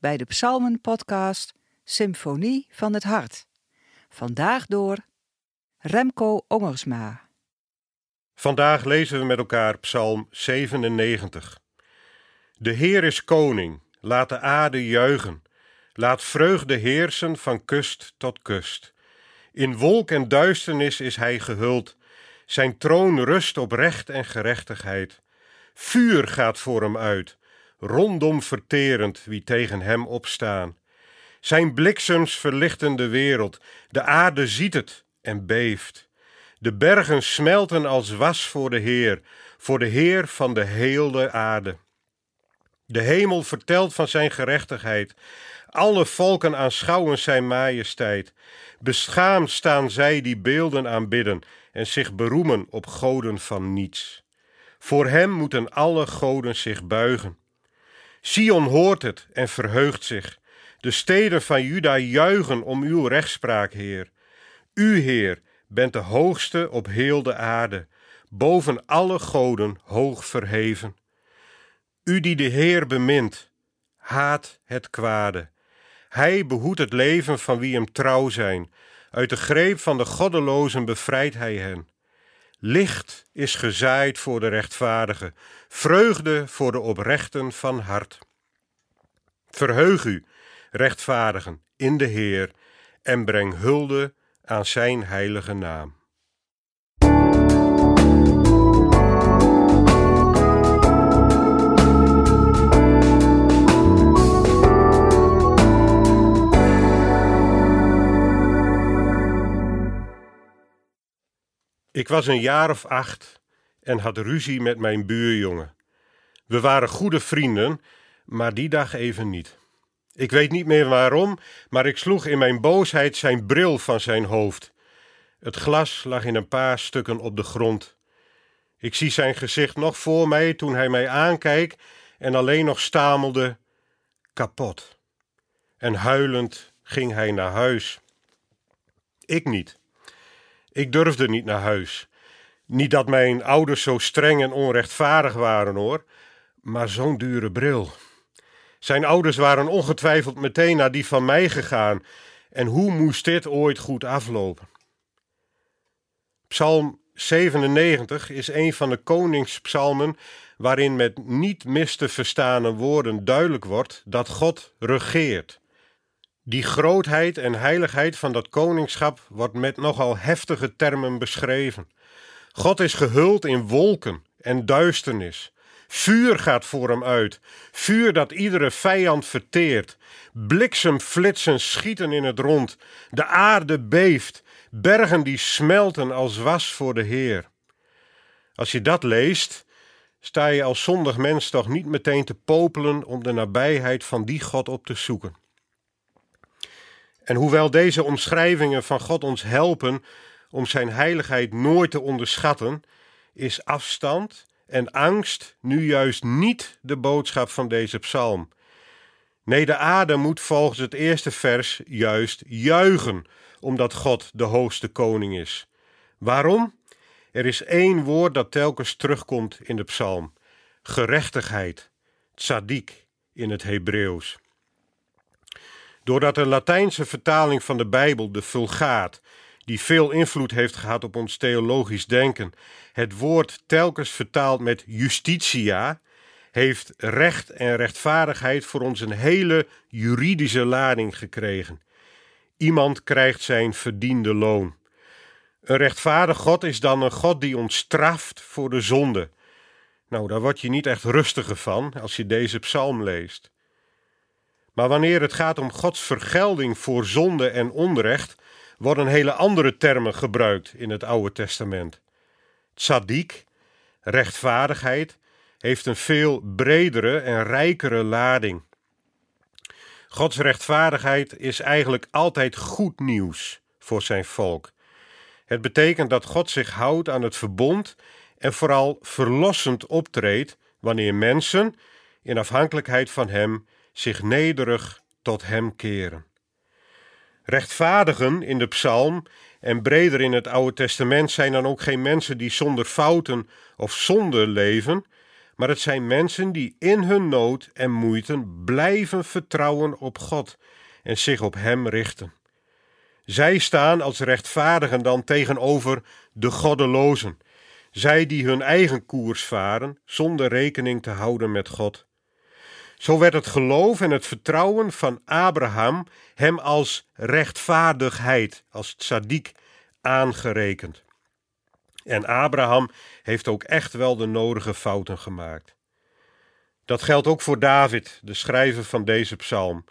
bij de Psalmen-podcast Symfonie van het Hart. Vandaag door Remco Ongersma. Vandaag lezen we met elkaar Psalm 97. De Heer is koning, laat de aarde juichen. Laat vreugde heersen van kust tot kust. In wolk en duisternis is hij gehuld. Zijn troon rust op recht en gerechtigheid. Vuur gaat voor hem uit, rondom verterend wie tegen hem opstaan. Zijn bliksems verlichten de wereld, de aarde ziet het en beeft. De bergen smelten als was voor de Heer, voor de Heer van de heelde aarde. De hemel vertelt van zijn gerechtigheid. Alle volken aanschouwen zijn majesteit. Beschaamd staan zij die beelden aanbidden en zich beroemen op goden van niets. Voor hem moeten alle goden zich buigen. Sion hoort het en verheugt zich. De steden van Juda juichen om uw rechtspraak, Heer. U, Heer, bent de hoogste op heel de aarde, boven alle goden hoog verheven. U die de Heer bemint, haat het kwade. Hij behoedt het leven van wie hem trouw zijn. Uit de greep van de goddelozen bevrijdt hij hen. Licht is gezaaid voor de rechtvaardigen, vreugde voor de oprechten van hart. Verheug u, rechtvaardigen, in de Heer en breng hulde aan zijn heilige naam. Ik was een jaar of acht en had ruzie met mijn buurjongen. We waren goede vrienden, maar die dag even niet. Ik weet niet meer waarom, maar ik sloeg in mijn boosheid zijn bril van zijn hoofd. Het glas lag in een paar stukken op de grond. Ik zie zijn gezicht nog voor mij toen hij mij aankijkt en alleen nog stamelde: kapot. En huilend ging hij naar huis. Ik niet. Ik durfde niet naar huis. Niet dat mijn ouders zo streng en onrechtvaardig waren hoor, maar zo'n dure bril. Zijn ouders waren ongetwijfeld meteen naar die van mij gegaan. En hoe moest dit ooit goed aflopen? Psalm 97 is een van de koningspsalmen waarin met niet mis te verstaande woorden duidelijk wordt dat God regeert. Die grootheid en heiligheid van dat koningschap wordt met nogal heftige termen beschreven. God is gehuld in wolken en duisternis. Vuur gaat voor hem uit, vuur dat iedere vijand verteert. Bliksemflitsen schieten in het rond, de aarde beeft, bergen die smelten als was voor de Heer. Als je dat leest, sta je als zondig mens toch niet meteen te popelen om de nabijheid van die God op te zoeken. En hoewel deze omschrijvingen van God ons helpen om zijn heiligheid nooit te onderschatten, is afstand en angst nu juist niet de boodschap van deze psalm. Nee, de aarde moet volgens het eerste vers juist juichen, omdat God de hoogste koning is. Waarom? Er is één woord dat telkens terugkomt in de psalm: gerechtigheid, tzaddik in het Hebreeuws. Doordat de Latijnse vertaling van de Bijbel, de Vulgaat, die veel invloed heeft gehad op ons theologisch denken, het woord telkens vertaald met justitia, heeft recht en rechtvaardigheid voor ons een hele juridische lading gekregen. Iemand krijgt zijn verdiende loon. Een rechtvaardig God is dan een God die ons straft voor de zonde. Nou, daar word je niet echt rustiger van als je deze psalm leest. Maar wanneer het gaat om Gods vergelding voor zonde en onrecht, worden hele andere termen gebruikt in het Oude Testament. Tzaddik, rechtvaardigheid, heeft een veel bredere en rijkere lading. Gods rechtvaardigheid is eigenlijk altijd goed nieuws voor zijn volk. Het betekent dat God zich houdt aan het verbond en vooral verlossend optreedt wanneer mensen, in afhankelijkheid van Hem, zich nederig tot Hem keren. Rechtvaardigen in de psalm en breder in het Oude Testament zijn dan ook geen mensen die zonder fouten of zonde leven, maar het zijn mensen die in hun nood en moeite blijven vertrouwen op God en zich op Hem richten. Zij staan als rechtvaardigen dan tegenover de goddelozen, zij die hun eigen koers varen zonder rekening te houden met God. Zo werd het geloof en het vertrouwen van Abraham hem als rechtvaardigheid, als tzaddik, aangerekend. En Abraham heeft ook echt wel de nodige fouten gemaakt. Dat geldt ook voor David, de schrijver van deze psalm.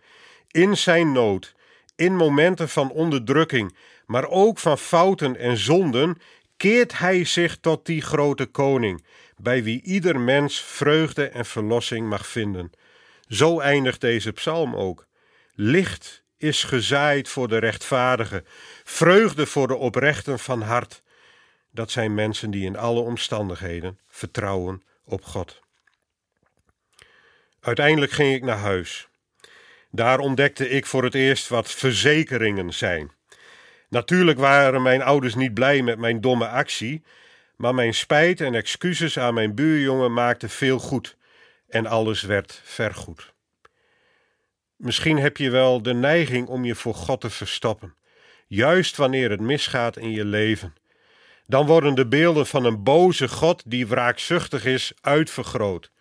In zijn nood, in momenten van onderdrukking, maar ook van fouten en zonden, keert hij zich tot die grote koning, bij wie ieder mens vreugde en verlossing mag vinden. Zo eindigt deze psalm ook. Licht is gezaaid voor de rechtvaardigen, vreugde voor de oprechten van hart. Dat zijn mensen die in alle omstandigheden vertrouwen op God. Uiteindelijk ging ik naar huis. Daar ontdekte ik voor het eerst wat verzekeringen zijn. Natuurlijk waren mijn ouders niet blij met mijn domme actie, maar mijn spijt en excuses aan mijn buurjongen maakten veel goed en alles werd vergoed. Misschien heb je wel de neiging om je voor God te verstoppen, juist wanneer het misgaat in je leven. Dan worden de beelden van een boze God die wraakzuchtig is uitvergroot.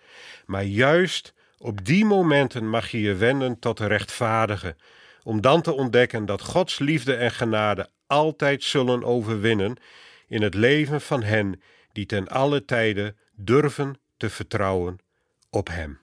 Maar juist op die momenten mag je je wenden tot de rechtvaardige, om dan te ontdekken dat Gods liefde en genade altijd zullen overwinnen in het leven van hen die ten alle tijden durven te vertrouwen op Hem.